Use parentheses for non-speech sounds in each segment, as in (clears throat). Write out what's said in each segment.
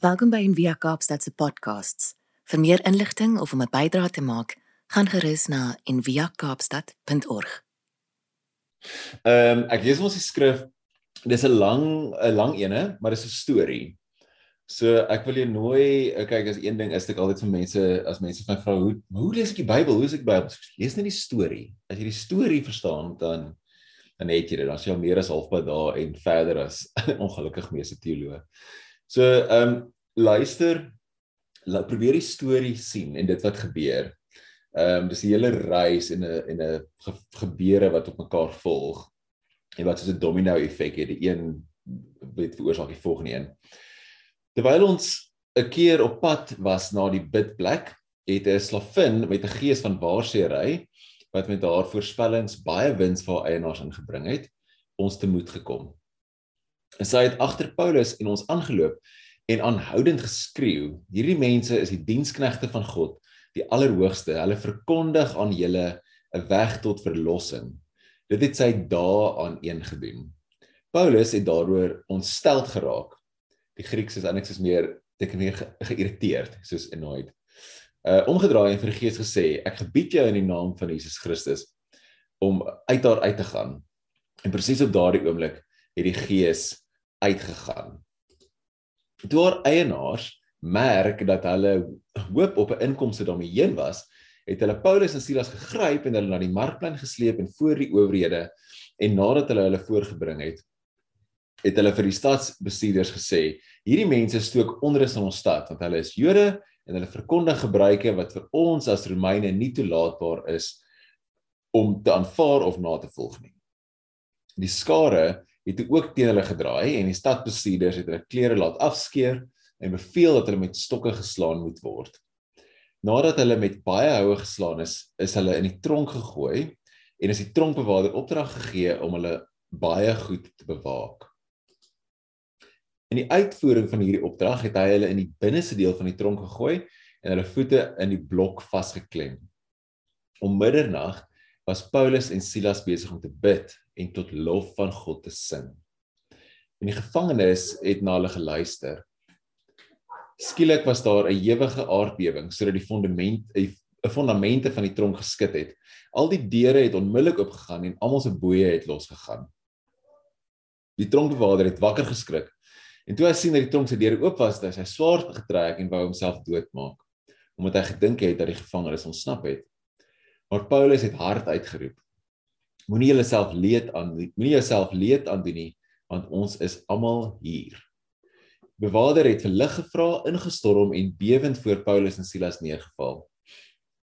Welkom by Envia Kaapstad se podcasts. Vir meer inligting of om 'n bydrae te maak, gaan gerus na enviakaapstad.org. Ehm um, ek lees ons die skrif. Dis 'n lang 'n lang ene, maar dis 'n storie. So ek wil jou nooi, eh, kyk as een ding is ek altyd vir mense as mense van vra hoe hoe lees ek die Bybel? Hoe lees ek die Bybel? Lees net die storie. As jy die storie verstaan, dan dan het jy dit. Dan is jy al meer as halfpad daar en verder as (laughs) ongelukkig meeste teoloë. So ehm um, luister probeer die storie sien en dit wat gebeur. Ehm um, dis 'n hele reis en 'n en 'n ge, gebeure wat op mekaar volg en wat soos 'n domino effek het. Die een weet veroorsaak die volgende een. Terwyl ons 'n keer op pad was na die bidplek, het 'n slavin met 'n gees van waarseery wat met haar voorspellings baie wins vir haar eienaars ingebring het, ons te moed gekom. Sy het agter Paulus en ons aangeloop en aanhoudend geskreeu: Hierdie mense is die diensknegte van God, die Allerhoogste. Hulle verkondig aan julle 'n weg tot verlossing. Dit het sy daaraan een gedoen. Paulus het daaroor ontstel geraak. Die Grieks is eintlik soos meer dit meer ge geïrriteerd, soos annoyed. Uh omgedraai en vir die Gees gesê: Ek gebied jou in die naam van Jesus Christus om uit daar uit te gaan. En presies op daardie oomblik het die Gees uitgegaan. Toe haar eienaars merk dat hulle hoop op 'n inkomste daarmee heen was, het hulle Paulus en Silas gegryp en hulle na die markplein gesleep en voor die owerhede en nadat hulle hulle voorgebring het, het hulle vir die stadsbestuurders gesê: "Hierdie mense stook onrus in ons stad want hulle is Jode en hulle verkondig gebruike wat vir ons as Romeine nie toelaatbaar is om te aanvaar of na te volg nie." Die skare het ook teen hulle gedraai en die stadbestuurders het hulle klere laat afskeer en beveel dat hulle met stokke geslaan moet word. Nadat hulle met baie houe geslaan is, is hulle in die tronk gegooi en is die tronkbewaarder opdrag gegee om hulle baie goed te bewaak. In die uitvoering van hierdie opdrag het hy hulle in die binneste deel van die tronk gegooi en hulle voete in die blok vasgeklem. Om middernag was Paulus en Silas besig om te bid en tot lof van God te sing. En die gevangenes het na hulle geluister. Skielik was daar 'n ewige aardbewing sodat die fondament 'n fondamente van die tronk geskit het. Al die deure het onmiddellik oopgegaan en almal se boeye het losgegaan. Die tronkbewaarder het wakker geskrik en toe hy sien dat die tronk se deure oop was, het hy sy swaard getrek en wou homself doodmaak omdat hy gedink het dat die gevangenes ontsnap het. Maar Paulus het hard uitgeroep: Moenie jouself leed aan moenie jouself leed aan doen nie, want ons is almal hier. Bewaarder het vir lig gevra, ingestorm en bewend voor Paulus en Silas neergeval.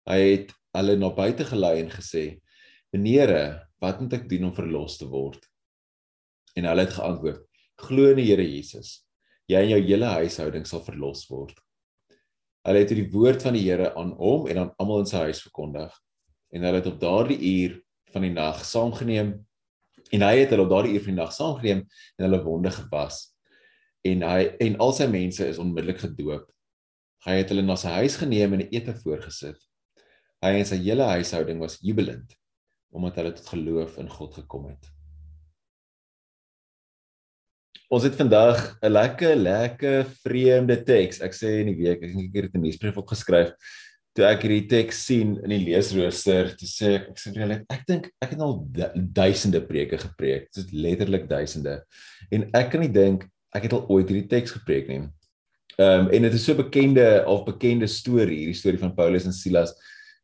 Hy het hulle na buite gelei en gesê: "Meneere, wat moet ek doen om verlos te word?" En hulle het geantwoord: "Glo in die Here Jesus. Jy en jou hele huishouding sal verlos word." Hulle het die woord van die Here aan hom en aan almal in sy huis verkondig en hulle het op daardie uur van die nag saamgeneem en hy het hulle op daardie uur van die nag saamgeneem en hulle wonde gewas en hy en al sy mense is onmiddellik gedoop. Hy het hulle na sy huis geneem en 'n ete voorgesit. Hy en sy hele huishouding was jubelend omdat hulle tot geloof in God gekom het. Ons het vandag 'n lekker lekker vreemde teks. Ek sê in die week, ek dink ek het 'n nuusbrief opgeskryf toe ek hierdie teks sien in die leesrooster, toe sê ek ek sê julle ek dink ek het al duisende preke gepreek. Dit is letterlik duisende. En ek kan nie dink ek het al ooit hierdie teks gepreek nie. Ehm um, en dit is so bekende of bekende storie, hierdie storie van Paulus en Silas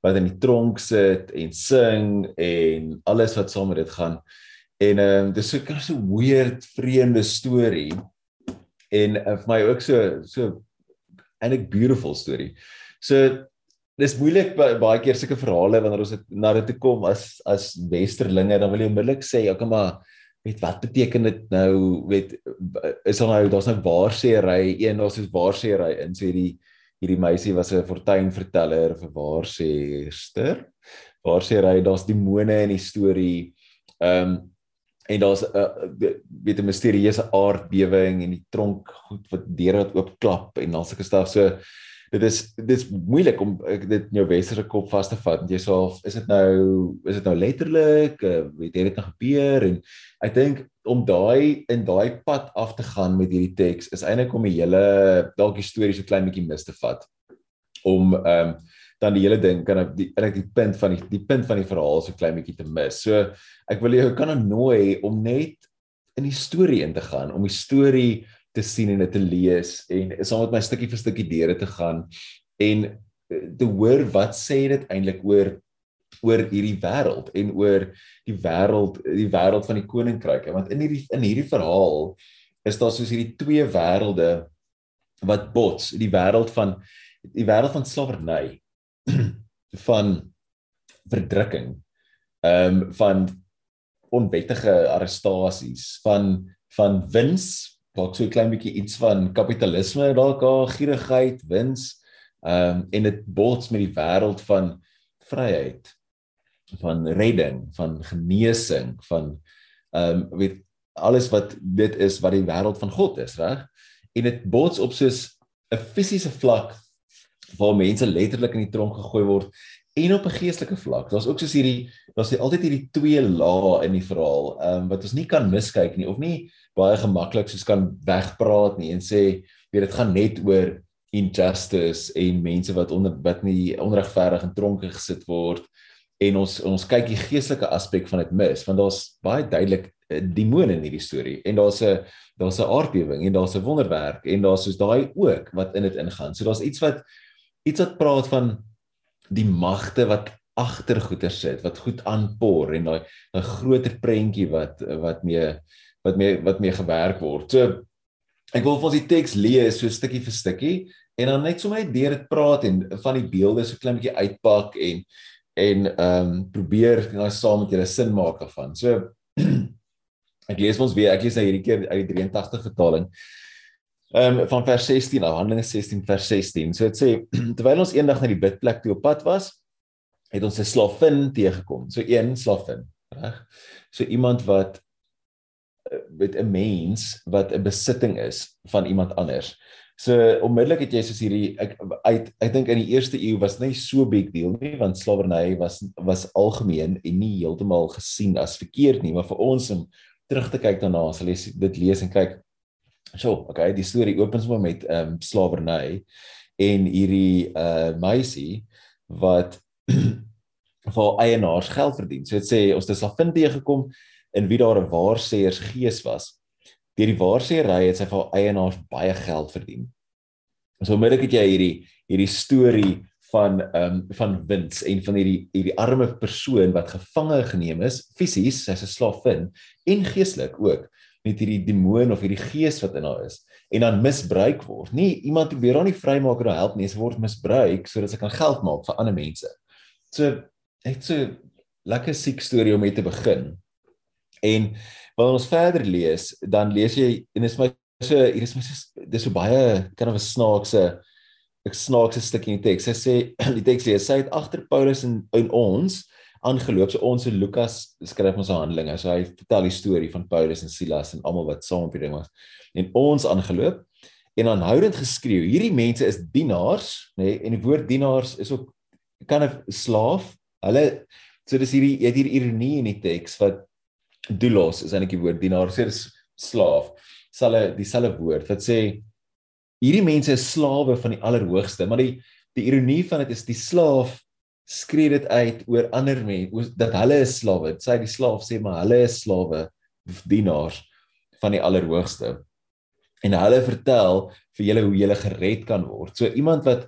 wat in die tronk sit en sing en alles wat saam met dit gaan. En ehm um, dis so 'n so weird vreemde storie. En uh, vir my ook so so eintlik beautiful storie. So dis moeilik baie keer sulke verhale wanneer ons dit na dit toe kom as as westerlinge dan wil jy onmiddellik sê ja kom maar weet wat beteken dit nou? Weet is al nou daar's nou waarsêery een daar's so waarsêery in sê die hierdie meisie was 'n fortuin verteller vir waarsêester waarsêery daar's demone in die storie. Ehm um, en daar's 'n weet 'n misterieuse aardbewing en die tronk goed wat deure wat oopklap en al sulke staf. So dit is dit is moeilik om dit in jou westerse kop vas te vat. Jy sê is dit nou is dit nou letterlik uh, weet jy dit nou gebeur en ek dink om daai in daai pad af te gaan met hierdie teks is eintlik om die hele dalk die storie so klein bietjie mis te vat om ehm um, dan die hele ding kan ek die eintlik die punt van die die punt van die verhaal so klein bietjie te mis. So ek wil jou kan nooi om net in die storie in te gaan, om die storie te sien en dit te lees en saam met my stukkie vir stukkie deure te gaan en eh, te hoor wat sê dit eintlik oor oor hierdie wêreld en oor die wêreld die wêreld van die koninkryke. Want in hierdie in hierdie verhaal is daar soos hierdie twee wêrelde wat bots die wêreld van die wêreld van slawerny (clears throat) van verdrukking ehm um, van onwettige arrestasies van van wins dalk so 'n klein bietjie iets van kapitalisme dalk daar gierigheid wins ehm um, en dit bots met die wêreld van vryheid van redding, van genesing, van ehm um, weet alles wat dit is wat die wêreld van God is, reg? En dit bots op soos 'n fisiese vlak waar mense letterlik in die tronk gegooi word en op 'n geestelike vlak. Daar's ook soos hierdie daar's altyd hierdie twee lae in die verhaal, ehm um, wat ons nie kan miskyk nie of nie baie gemaklik soos kan wegpraat nie en sê weet dit gaan net oor injustice en mense wat onder wat nie onregverdig in tronke gesit word en ons ons kyk die geestelike aspek van dit mis want daar's baie duidelik eh, demone in hierdie storie en daar's 'n daar's 'n aardbewing en daar's 'n wonderwerk en daar's soos daai ook wat in dit ingaan. So daar's iets wat iets wat praat van die magte wat agter goeder sit, wat goed aanpor en daai 'n groter prentjie wat wat mee wat mee wat mee gewerk word. So ek wil vir ons die teks lees so stukkie vir stukkie en dan net sommer deur dit praat en van die beelde so klein bietjie uitpak en en ehm um, probeer nou saam met julle sin maak daarvan. So (clears throat) ek lees ons weer, ek lees nou hierdie keer uit die 83 vertaling. Ehm um, van vers 16 af, Handelinge 16 vers 16. So dit sê (clears throat) terwyl ons eendag na die bidplek toe op pad was, het ons 'n slavin teëgekom. So een slavin, reg? So iemand wat eh, met 'n mens wat 'n besitting is van iemand anders. So onmiddellik het jy soos hierdie ek uit ek dink in die eerste eeu was nie so big deal nie want slawerny was was algemeen en nie heeltemal gesien as verkeerd nie maar vir ons om terug te kyk daarna as jy dit lees en kyk so okay die storie opens maar met ehm um, slawerny en hierdie uh meisie wat (clears throat) vir eienaars geld verdien. So dit sê ons het 'n slavin teëgekom in wie daar 'n waarsêers gees was deur die waarsêery het sy vir eienaars baie geld verdien. So onmiddellik het jy hierdie hierdie storie van ehm um, van wins en van hierdie hierdie arme persoon wat gevange geneem is fisies, sy's 'n slavin en geestelik ook met hierdie demoon of hierdie gees wat in haar is en dan misbruik word. Nie iemand probeer haar nie vrymaak of help nie, sy word misbruik sodat sy kan geld maak vir ander mense. So net so lekker siek storie om mee te begin. En wanneer ons verder lees, dan lees jy en dit is my so hier is my so dis so baie kind of 'n snaakse 'n snaakse stukkie in die teks. Hy sê (clears throat) die teks sê hy het agter Paulus en in ons aangeloop. So ons en Lukas skryf ons Handelinge. So hy vertel die storie van Paulus en Silas en almal wat saam op die ding was. En ons aangeloop en aanhoudend geskreeu. Hierdie mense is dienaars, nê, nee, en die woord dienaars is ook kan 'n slaaf. Hulle so dis hierdie het hier ironie in die teks wat doulos is eintlik die woord dienaar sê dis slaaf sal dieselfde woord wat sê hierdie mense is slawe van die allerhoogste maar die die ironie van dit is die slaaf skree dit uit oor ander mense dat hulle is slawe sê die slaaf sê maar hulle is slawe dienaars van die allerhoogste en hulle vertel vir julle hoe julle gered kan word so iemand wat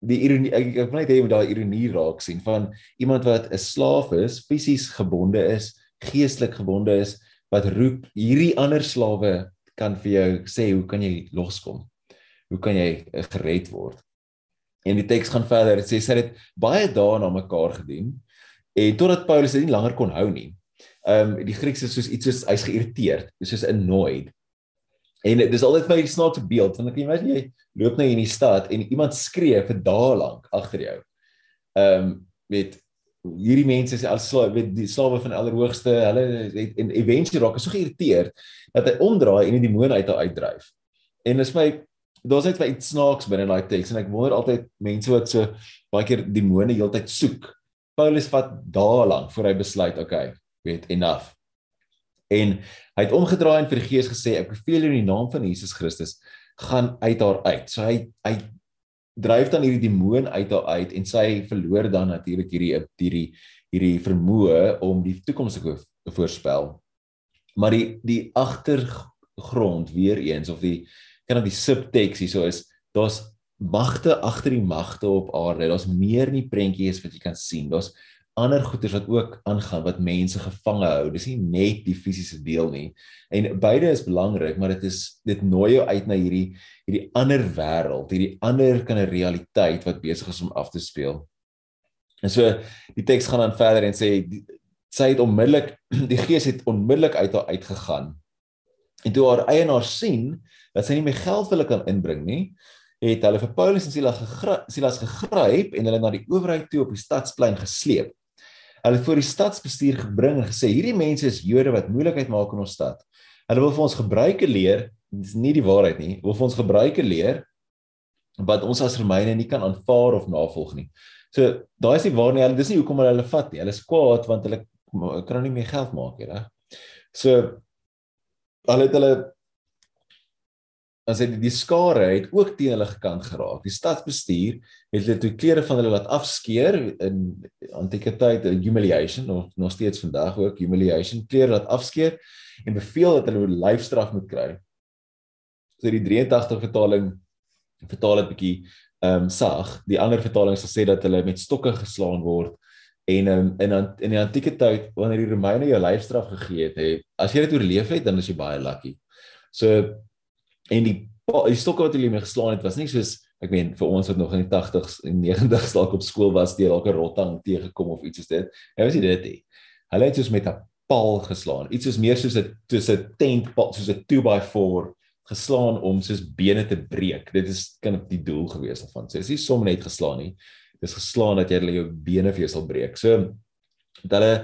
die ironie ek ek wil net hê jy moet daai ironie raak sien van iemand wat 'n slaaf is fisies gebonde is geestelik gebonde is wat roep hierdie ander slawe kan vir jou sê hoe kan jy loskom? Hoe kan jy eh, gered word? En die teks gaan verder. Dit sê sy het baie dae na mekaar gedien en totdat Paulus dit nie langer kon hou nie. Ehm um, die Grieks is soos iets soos hy's geïrriteerd, soos annoyed. En dis altyd vir my 'n snaakse beeld want ek weet jy loop nou in die stad en iemand skree vir dae lank agter jou. Ehm um, met hierdie mense is al slawe weet die slawe van allerhoogste hulle het en eventually raak so geïrriteerd dat hy omdraai en die demoon uit haar uitdryf. En dis my daar's net baie snaaks binne daai teks en ek wonder altyd mense wat so baie keer demone heeltyd soek. Paulus vat dae lank voor hy besluit okay, weet enough. En hy het omgedraai en vir die gees gesê ek beveel jou in die naam van Jesus Christus gaan uit haar uit. So hy hy dryf dan hierdie demoon uit haar uit en sy verloor dan natuurlik hierdie hierdie hierdie vermoë om die toekoms te voorspel. Maar die die agtergrond weer eens of die kan op die subtext hierso is daar's magte agter die magte op aarde. Daar's meer in die prentjie is wat jy kan sien. Daar's ander goeters wat ook aangaan wat mense gevange hou. Dis nie net die fisiese deel nie. En beide is belangrik, maar dit is dit nooi jou uit na hierdie hierdie ander wêreld, hierdie ander kan 'n realiteit wat besig is om af te speel. En so die teks gaan dan verder en sê sy het onmiddellik (clears throat) die gees het onmiddellik uit haar uitgegaan. En toe haar eienaar sien dat sy nie meer geld wil kan inbring nie, het hulle vir Paulus en Silas gegryp, Silas gegryp en hulle na die owerheid toe op die stadsplein gesleep. Hulle voor die stadsbestuur gebring en gesê hierdie mense is Jode wat moeilikheid maak in ons stad. Hulle wil vir ons gebruike leer, dis nie die waarheid nie, wil vir ons gebruike leer wat ons as Romeine nie kan aanvaar of navolg nie. So daai is nie waar nie, hulle dis nie hoekom hulle hulle vat nie. Hulle is kwaad want hulle kan nie meer geld maak nie, reg? So hulle het hulle dan sê die, die skare het ook teen hulle gekant geraak. Die stadsbestuur het hulle toe klere van hulle laat afskeer in antieke tyd, humiliation of nog steeds vandag ook humiliation, klere laat afskeer en beveel dat hulle 'n lyfstraf moet kry. So die 83 vertaling vertaal dit bietjie ehm um, sag. Die ander vertalings sê dat hulle met stokke geslaan word en um, in in die antieke tyd wanneer die Romeine jou lyfstraf gegee het, he, as jy dit oorleef het, dan is jy baie lucky. So en die die stokke wat hulle mee geslaan het was nie soos ek meen vir ons wat nog in die 80s en 90s dalk op skool was deur dalk 'n rottang teëgekom of iets soos dit. Hy was nie dit nie. Hulle het soos met 'n paal geslaan. Iets soos meer soos 'n soos 'n tent soos 'n 2x4 geslaan om soos bene te breek. Dit is kan op die doel gewees daarvan. So is nie sommer net geslaan nie. Dis geslaan dat jy hulle jou bene vir jou sal breek. So dat hulle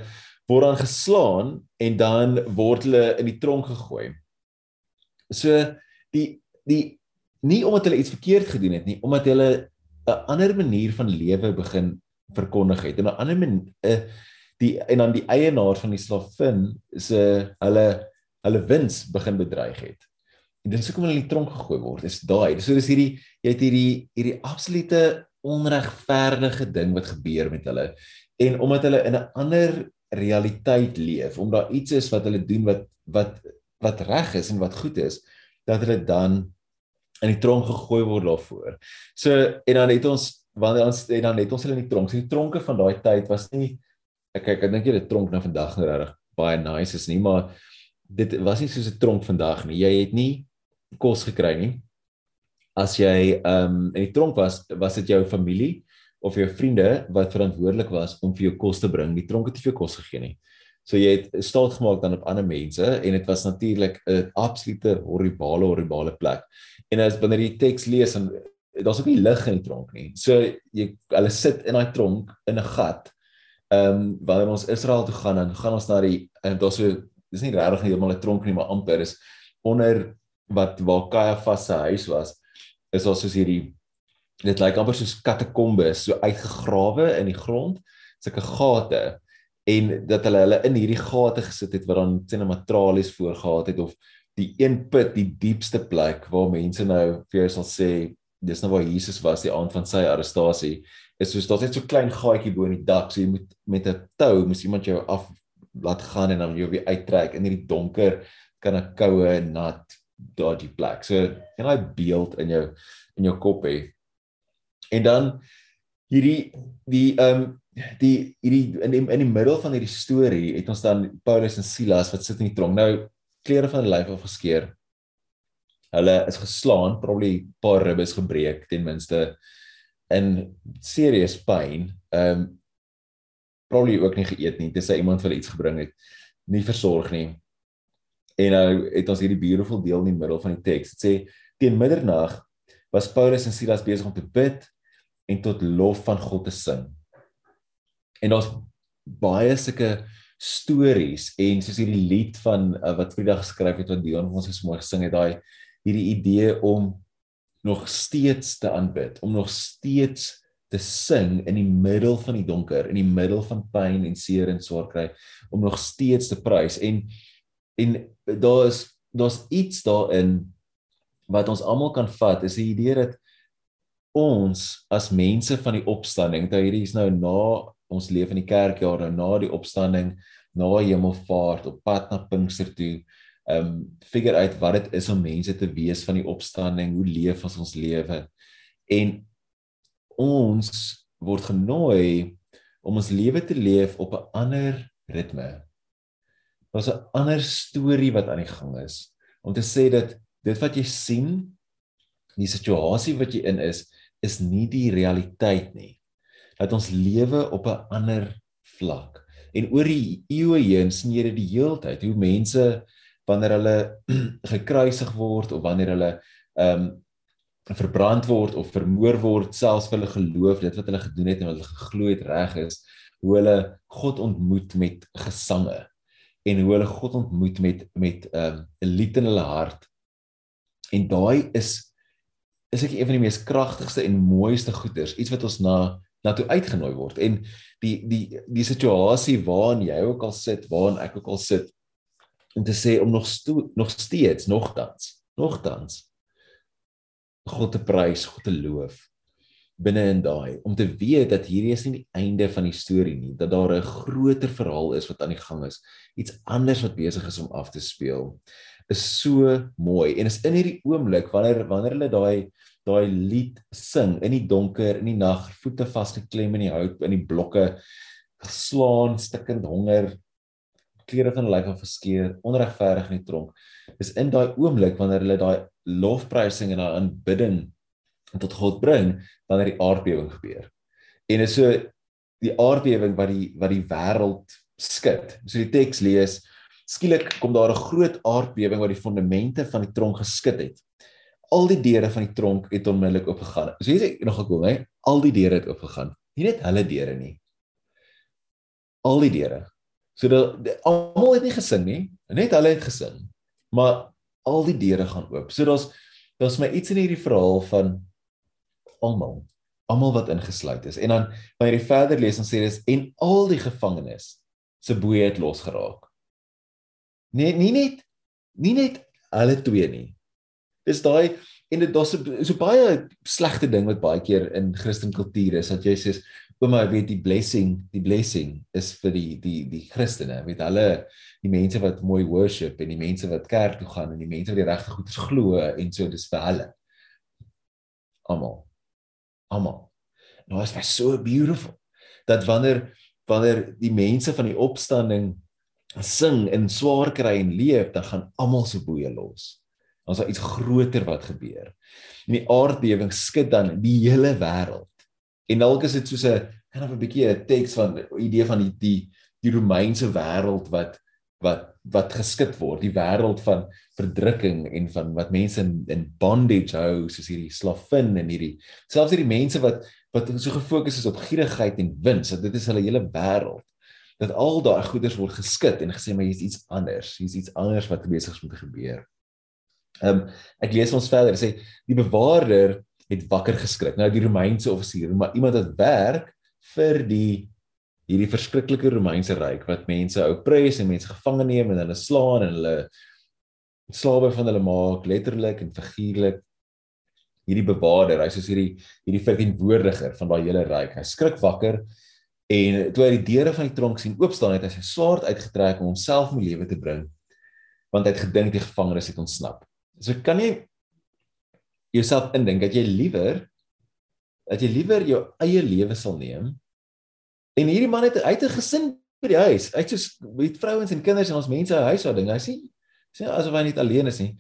word dan geslaan en dan word hulle in die tronk gegooi. So die die nie omdat hulle iets verkeerd gedoen het nie, omdat hulle 'n ander manier van lewe begin verkondig het en 'n ander 'n eh, die en dan die eienaar van die slavin se hulle hulle wins begin bedreig het. En dis hoekom hulle in die tronk gegooi word. Dis daai. So dis hierdie jy het hierdie hierdie absolute onregverdige ding wat gebeur met hulle en omdat hulle in 'n ander realiteit leef, omdat daar iets is wat hulle doen wat wat wat reg is en wat goed is, dat hulle dan in die tronk gegooi word daarvoor. So en dan het ons wanneer ons en dan het ons hulle in die tronk. So die tronke van daai tyd was nie ek kyk ek dink jy die tronk nou vandag nou regtig baie nice is nie, maar dit was nie soos 'n tronk vandag nie. Jy het nie kos gekry nie. As jy ehm um, in die tronk was, was dit jou familie of jou vriende wat verantwoordelik was om vir jou kos te bring. Die tronk het nie vir jou kos gegee nie. So jy het staat gemaak dan op ander mense en dit was natuurlik 'n absolute horribale horribale plek. En as wanneer jy teks lees en daar's ook nie lig in die tronk nie. So jy hulle sit in daai tronk in 'n gat. Ehm um, wanneer ons Israel toe gaan dan gaan ons na die daar's so dis nie regtig heeltemal 'n tronk nie maar amper is onder wat waar Caiaphas se huis was is daar soos hierdie dit lyk amper soos katakombes so uitgegrawe in die grond sulke gate en dat hulle hulle in hierdie gate gesit het wat dan sien 'n matralies voorgehad het of die een put die diepste plek waar mense nou vir jou sal sê dis nou waar Jesus was die aand van sy arrestasie is soos daar's net so klein gaatjie bo in die dak so jy moet met 'n tou moet iemand jou af laat gaan en dan jou weer uittrek in hierdie donker kan 'n koue nat dodgy plek so en daai beeld in jou in jou kop hê en dan hierdie die ehm um, die hierdie in die, in die middel van hierdie storie het ons dan Paulus en Silas wat sit in die tronk. Nou klere van hulle lyf afgeskeer. Hulle is geslaan, probably paar ribbes gebreek ten minste in serious pain. Ehm um, probably ook nie geëet nie. Dis hy iemand vir iets gebring het, nie versorg nie. En nou het ons hierdie beautiful deel in die middel van die teks. Dit sê teen middernag was Paulus en Silas besig om te bid en tot lof van God te sing en daar's baie sulke stories en soos hierdie lied van uh, wat Frida geskryf het wat Dion ons so mooi gesing het daai hierdie idee om nog steeds te aanbid om nog steeds te sing in die middel van die donker in die middel van pyn en seer en swaar kry om nog steeds te prys en en daar is daar's iets daarin wat ons almal kan vat is die idee dat ons as mense van die opstanding, dat hierdie is nou na ons leef in die kerkjaar nou na die opstanding, na hemelvaart op pad na Pinkster toe, ehm um, figure uit wat dit is om mense te wees van die opstanding, hoe leef ons ons lewe. En ons word genooi om ons lewe te leef op 'n ander ritme. Daar's 'n ander storie wat aan die gang is om te sê dat dit wat jy sien, die situasie wat jy in is, is nie die realiteit nie. Dat ons lewe op 'n ander vlak. En oor die eeue heen sien jy dit die hele tyd hoe mense wanneer hulle (clears throat) gekruisig word of wanneer hulle ehm um, verbrand word of vermoor word selfs vir hulle geloof dit wat hulle gedoen het en wat hulle geglo het reg is hoe hulle God ontmoet met gesange en hoe hulle God ontmoet met met 'n um, lied in hulle hart en daai is is ek een van die mees kragtigste en mooiste goeders, iets wat ons na na toe uitgenooi word. En die die die situasie waarin jy ook al sit, waarin ek ook al sit om te sê om nog sto, nog steeds nogtans, nogtans God te prys, God te loof binne in daai om te weet dat hierdie is nie die einde van die storie nie, dat daar 'n groter verhaal is wat aan die gang is, iets anders wat besig is om af te speel is so mooi. En is in hierdie oomblik wanneer wanneer hulle daai daai lied sing in die donker in die nag voete vasgeklem in die hout in die blokke geslaan stikkend honger klere van hulle lyf af geskeur onregverdig in die tronk. Is in daai oomblik wanneer hulle daai lofprysing en daai aanbidding tot God bring wanneer die aardbewing gebeur en is so die aardbewing wat die wat die wêreld skud so die teks lees skielik kom daar 'n groot aardbewing wat die fondamente van die tronk geskit het. Al die deure van die tronk het onmiddellik oopgegaan. So hier is nog gekom, hè? Al die deure het oopgegaan. Nie net hulle deure nie. Al die deure. So dat almal het nie gesing nie, net hulle het gesing. Maar al die deure gaan oop. So daar's daar's my iets in hierdie verhaal van almal, almal wat ingesluit is. En dan wanneer jy verder lees dan sê dit en al die gevangenes se boeye het losgeraak. Nee, nie net nie net hulle twee nie. Dis daai en dit daar's so, baie slegte ding wat baie keer in Christen kultuur is dat jy sê ouma weet die blessing, die blessing is vir die die die Christene, weet hulle die mense wat mooi worship en die mense wat kerk toe gaan en die mense wat die regte goeders glo en so dis vir hulle. Almal. Almal. Nou is dit so beautiful dat wanneer wanneer die mense van die opstanding sing en swaar kry en leef, dan gaan almal se boeye los. Ons het iets groter wat gebeur. En die aardbewing skud dan die hele wêreld. En dalk is dit soos 'n kind of 'n bietjie 'n teks van idee van die die die Romeinse wêreld wat wat wat geskit word, die wêreld van verdrukking en van wat mense in, in bondage hou, soos hierdie slavin en hierdie selfs hierdie mense wat wat so gefokus is op gierigheid en wins, dat dit is hulle hele wêreld dat al daai goeders word geskit en gesê maar hier's iets anders, hier's iets anders wat besig is om te gebeur. Ehm um, ek lees ons verder sê die bewaarder het wakker geskrik. Nou die Romeinse offisier, maar iemand wat werk vir die hierdie verskriklike Romeinse ryk wat mense oppres en mense gevange neem en hulle slaan en hulle slawe van hulle maak letterlik en figuurlik hierdie bewaarder hy soos hierdie hierdie verteenwoordiger van daai hele ryk hy skrik wakker En toe hy die deure van die tronk sien oop staan, het hy sy swaard uitgetrek om homself om lewe te bring, want hy het gedink die gevangenes het ontsnap. So kan jy jouself indink dat jy liewer dat jy liewer jou eie lewe sal neem. En hierdie man het uit 'n gesin by die huis. Hy het soos met vrouens en kinders en ons mense huishouding. Hy sien sien asof hy nie alleen is nie.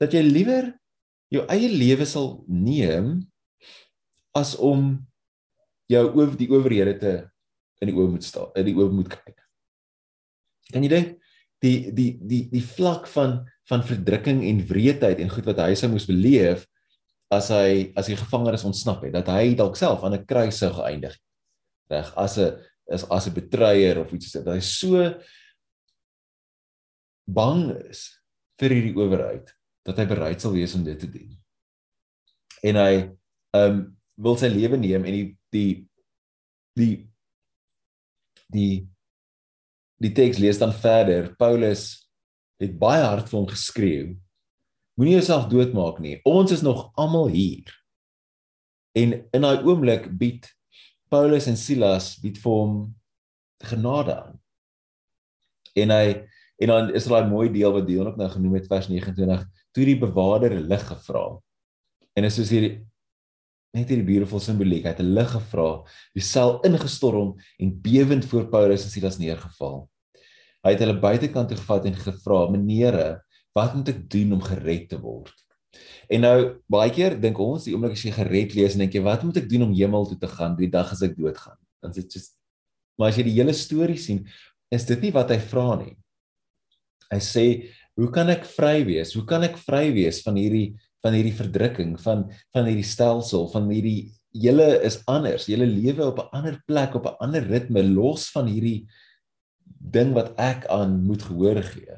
Dat jy liewer jou eie lewe sal neem as om jou oor die owerhede te in die oë moet staan, in die oë moet kyk. Kan jy dink die die die die vlak van van verdrukking en wreedheid en goed wat hy sou moes beleef as hy as hy gevangenes ontsnap het, dat hy dalk self aan 'n kruis sou geëindig het. Reg, as 'n as as 'n betruier of iets so dat hy so bang is vir hierdie owerheid dat hy bereid sal wees om dit te doen. En hy ehm um, wil sy lewe neem en die die die die die teks lees dan verder Paulus het baie hard vir hom geskreeu. Moenie jouself doodmaak nie. Ons is nog almal hier. En in daai oomblik bied Paulus en Silas bied vir hom genade aan. En hy en dan is daar 'n mooi deel wat Dion ook nou genoem het vers 29, toe die bewaarder lig gevra. En is soos hierdie net hierdie beautiful simboliek. Hy het 'n lig gevra, die sel ingestorm en bewend voor Paulus en Silas neergeval. Hy het hulle buitekant toe gevat en gevra: "Menere, wat moet ek doen om gered te word?" En nou baie keer dink ons die oomblik as jy gered lees en dink jy wat moet ek doen om hemel toe te gaan die dag as ek doodgaan? Dan dit just maar as jy die hele storie sien, is dit nie wat hy vra nie. Hy sê, "Hoe kan ek vry wees? Hoe kan ek vry wees van hierdie van hierdie verdrukking van van hierdie stelsel van hierdie julle is anders julle lewe op 'n ander plek op 'n ander ritme los van hierdie ding wat ek aan moet gehoor gee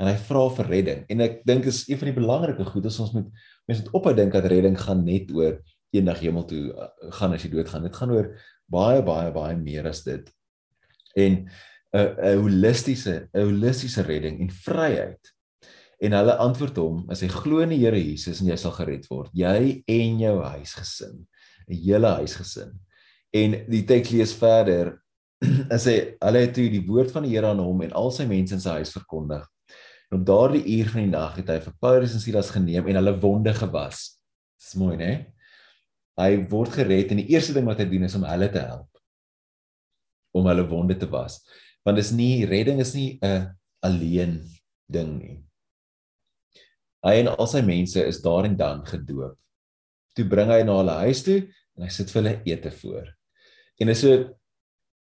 en hy vra vir redding en ek dink is een van die belangrike goed is ons moet mense moet ophou dink dat redding gaan net oor eendag hemel toe uh, gaan as jy doodgaan dit gaan oor baie baie baie meer as dit en 'n 'n holistiese 'n holistiese redding en vryheid En hulle antwoord hom: "As jy glo in die Here Jesus en jy sal gered word, jy en jou huisgesin, 'n hele huisgesin." En die teks lees verder. (clears throat) Hy sê hulle het toe die woord van die Here aan hom en al sy mense in sy huis verkondig. En op daardie uur van die nag het hy vir Paulus en Silas geneem en hulle wonde gewas. Dis mooi, né? Hy word gered en die eerste ding wat hy doen is om hulle te help om hulle wonde te was. Want dis nie redding is nie 'n alleen ding nie. Hy en al sy mense is daar en dan gedoop. Toe bring hy na hulle huis toe en hy sit vir hulle ete voor. En is so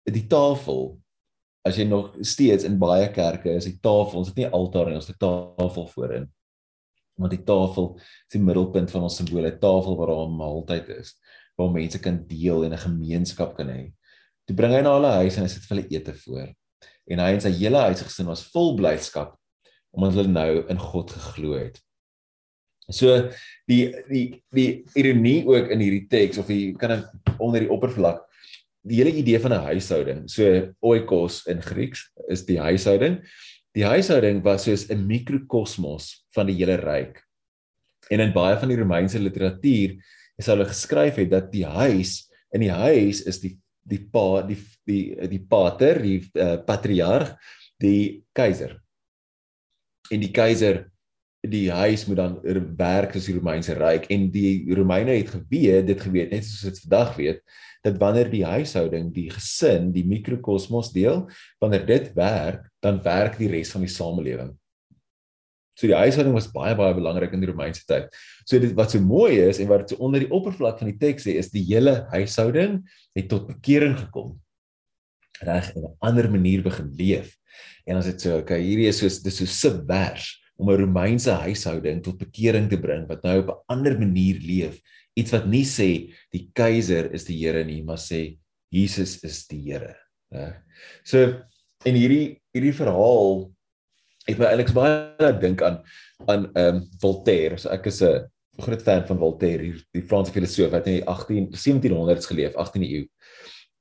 die tafel as jy nog steeds in baie kerke is die tafel, ons het nie altaar en ons het tafel voorin. Want die tafel is die middelpunt van ons simbole, tafel waar daar 'n maaltyd is, waar mense kan deel en 'n gemeenskap kan hê. Toe bring hy na hulle huis en hy sit vir hulle ete voor. En hy en sy hele huisgesin was vol blydskap omdat hulle nou in God geglo het. So die die die ironie ook in hierdie teks of jy kan onder die oppervlak die hele idee van 'n huishouding. So oikos in Grieks is die huishouding. Die huishouding was soos 'n mikrokosmos van die hele ryk. En in baie van die Romeinse literatuur is hulle geskryf het dat die huis in die huis is die die pa die die die pater, die uh, patriarg, die keiser. En die keiser die huis moet dan werk soos die Romeinse ryk en die Romeine het geweet dit geweet net soos dit vandag weet dat wanneer die huishouding die gesin die mikrokosmos deel wanneer dit werk dan werk die res van die samelewing. So die huishouding was baie baie belangrik in die Romeinse tyd. So dit wat so mooi is en wat so onder die oppervlak van die teks sê is die hele huishouding het tot bekering gekom. Reg in 'n ander manier begin leef. En as dit so okay hierdie is so dis so subvers om 'n Romeinse huishouding tot bekering te bring wat nou op 'n ander manier leef. Iets wat nie sê die keiser is die Here nie, maar sê Jesus is die Here. Reg. So en hierdie hierdie verhaal het my eintlik baie dink aan aan ehm um, Voltaire. So ek is 'n groot fan van Voltaire, die, die Franse filosoof wat in die 18 1700s geleef, 18de eeu.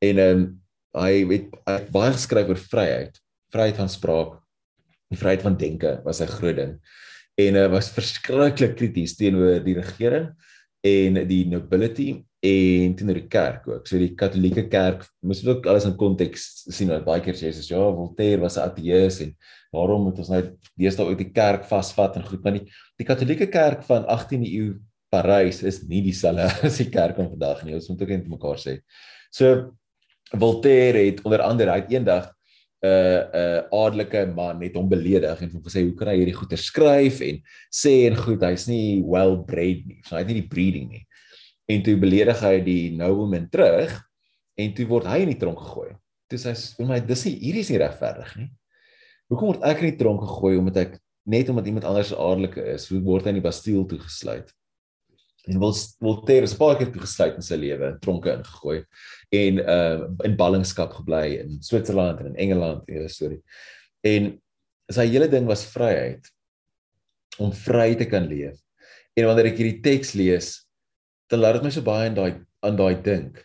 En ehm um, hy het, hy het baie geskryf oor vryheid, vryheid van spraak, die vryheid van denke was 'n groot ding en hy uh, was verskriklik krities teenoor die regering en die nobility en teenoor die kerk ook. So die Katolieke Kerk, mens moet ook alles in konteks sien. Want baie keer sê Jesus, ja, Voltaire was 'n ateïs en waarom moet ons nou deesdae ook die kerk vasvat en goed, maar die die Katolieke Kerk van 18de eeu Parys is nie dieselfde (laughs) as die kerk van vandag nie. Ons moet ook net mekaar sê. So Voltaire het onder andere uit eendag 'n uh, 'n uh, adelike man net hom beledig en hom gesê hoe kan hy hierdie goeie skryf en sê en goed hy's nie well bred nie. So hy het nie die breeding nie. En toe beledig hy die nobleman terug en toe word hy in die tronk gegooi. Toe sê hy my dis nie hierdie is nie regverdig nie. Hoekom word ek in die tronk gegooi omdat ek net omdat iemand anders adelike is, hoe word hy in die Bastille toegesluit? En wil Voltaire is 'n paar keer toegesluit in sy lewe, tronke ingegooi en uh in ballingskap gebly in Switserland en in Engeland en so storie. En sy hele ding was vryheid om vry te kan leef. En wanneer ek hierdie teks lees, dan laat dit my so baie aan daai aan daai dink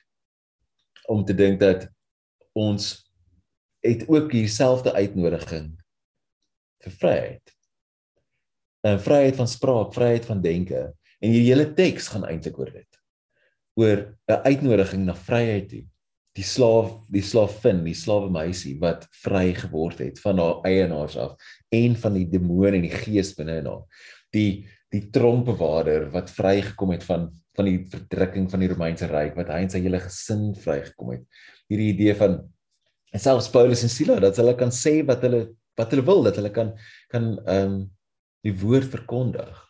om te dink dat ons het ook dieselfde uitnodiging vir vryheid. 'n Vryheid van spraak, vryheid van denke. En hierdie hele teks gaan eintlik oor dit. Oor 'n uitnodiging na vryheid toe. Die slaaf, die slaafin, die slawe meisie wat vry geword het van haar eienaars af en van die demoon en die gees binne in haar. Die die tronkbewaarder wat vrygekom het van van die verdrukking van die Romeinse ryk wat hy en sy hele gesin vrygekom het. Hierdie idee van selfs Paulus en Silas dat hulle kan sê wat hulle wat hulle wil, dat hulle kan kan ehm um, die woord verkondig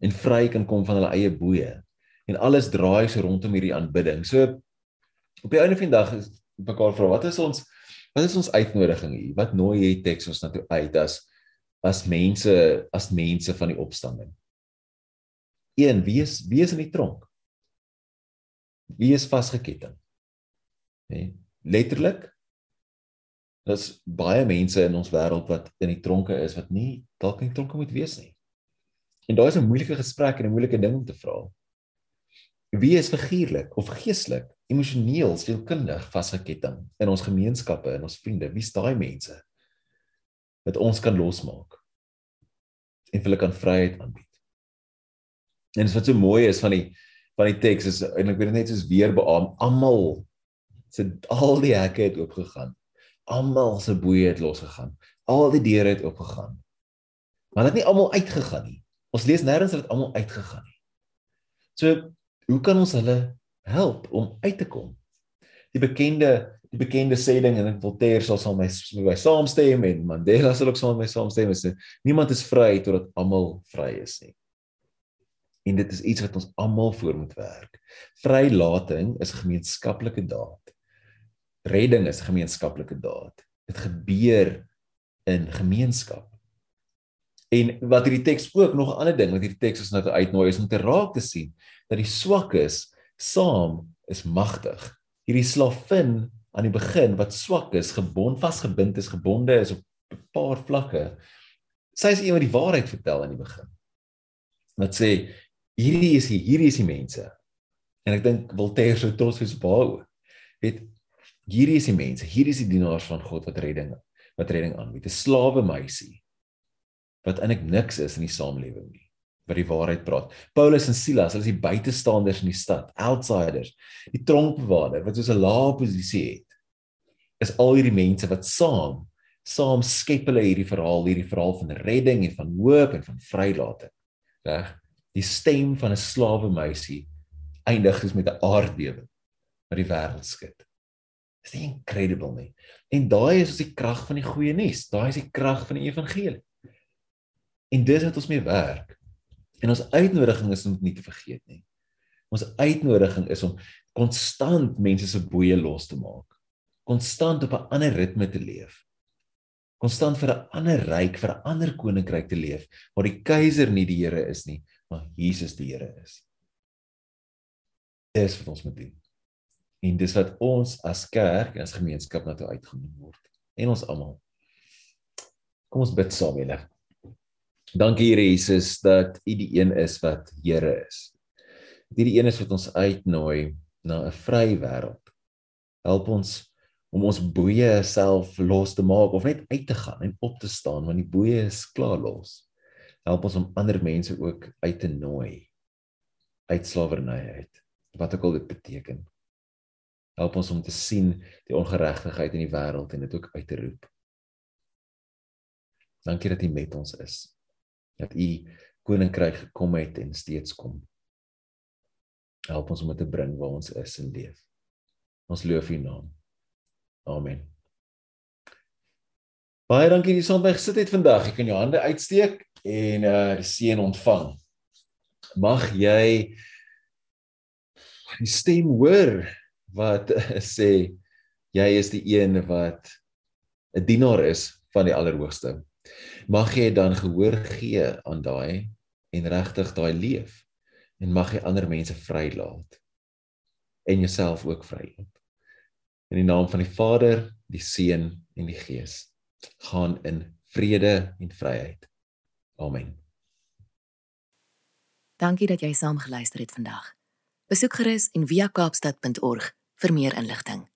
en vry kan kom van hulle eie boeye. En alles draai so rondom hierdie aanbidding. So op die einde van die dag is mekaar vra wat is ons wat is ons uitnodiging hier? Wat nooi jy teks ons na toe uit as as mense as mense van die opstanding? Een, wie is in die tronk? Wie is vasgeketting? Nee, letterlik Daar's baie mense in ons wêreld wat in die tronke is wat nie dalk in die tronke moet wees nie. En daai is 'n moeilike gesprek en 'n moeilike ding om te vra. Wie is figuurlik of geestelik, emosioneel, sielkundig vasgeketting in ons gemeenskappe en ons vriende? Wie's daai mense wat ons kan losmaak en hulle kan vryheid aanbied? En wat so mooi is van die van die teks is en ek weet dit net soos weer beam, almal se al die hekke het oopgegaan almal se boeye het losgegaan. Al die deure het oopgegaan. Maar dit het nie almal uitgegaan nie. Ons lees nêrens dat dit almal uitgegaan nie. So, hoe kan ons hulle help om uit te kom? Die bekende die bekende sê ding en Voltaire sal met my by saamstem en Mandela sal ook met my saamstem sê niemand is vry totdat almal vry is nie. En dit is iets wat ons almal voor moet werk. Vrylating is 'n gemeenskaplike daad redding is gemeenskaplike daad. Dit gebeur in gemeenskap. En wat hierdie teks ook nog 'n ander ding wat hierdie teks ons nou uitnooi is om te raak te sien dat die swakkes saam is magtig. Hierdie slavin aan die begin wat swak is, gebond vasgebind is, gebonde is op 'n paar vlakke. Sy is een wat die waarheid vertel aan die begin. Wat sê hierdie is hier, hierdie is die mense. En ek dink Voltaire sou trots wees op haar ook. Weet hierdie is die mense, hierdie is die dienaars van God wat redding wat redding aanbied. 'n Slawe meisie wat eintlik niks is in die samelewing nie, wat die waarheid praat. Paulus en Silas, hulle is die buitestanders in die stad, outsiders. Die tronkbewaarder wat soos 'n lae posisie het. Is al hierdie mense wat saam saam skep hulle hierdie verhaal, hierdie verhaal van redding en van hoop en van vrylating. Reg? Die stem van 'n slawe meisie eindig dus met 'n aardbewing wat die wêreld skud. Dis nie incredible nie. En daai is die krag van die goeie nuus. Daai is die krag van die evangelie. En dis wat ons mee werk. En ons uitnodiging is om nie te vergeet nie. Ons uitnodiging is om konstant mense se boeye los te maak. Konstant op 'n ander ritme te leef. Konstant vir 'n ander ryk, vir 'n ander koninkryk te leef waar die keiser nie die Here is nie, maar Jesus die Here is. Dis wat ons moet doen. En dis wat ons as kerk en as gemeenskap na toe uitgenooi word. En ons almal. Kom ons bid saam julle. Dankie Here Jesus dat U die een is wat Here is. Dat U die een is wat ons uitnooi na 'n vry wêreld. Help ons om ons boeye self los te maak of net uit te gaan en op te staan want die boeye is klaar los. Help ons om ander mense ook uit te nooi uit slawerny uit. Wat ook al dit beteken. Help ons om te sien die ongeregtigheid in die wêreld en dit ook uit te roep. Dankie dat U met ons is. Dat U koninkryk gekom het en steeds kom. Help ons om dit te bring waar ons is en leef. Ons loof U naam. Amen. Baie dankie dat jy saam by gesit het vandag. Jy kan jou hande uitsteek en uh die seën ontvang. Mag jy die stem hoor wat (laughs) sê jy is die een wat 'n dienaar is van die Allerhoogste. Mag jy dan gehoor gee aan daai en regtig daai leef en mag jy ander mense vrylaat en jouself ook vrylaat. In die naam van die Vader, die Seun en die Gees. Gaan in vrede en vryheid. Amen. Dankie dat jy saam geluister het vandag. Besoek gerus en via kaapstad.org vir meer inligting.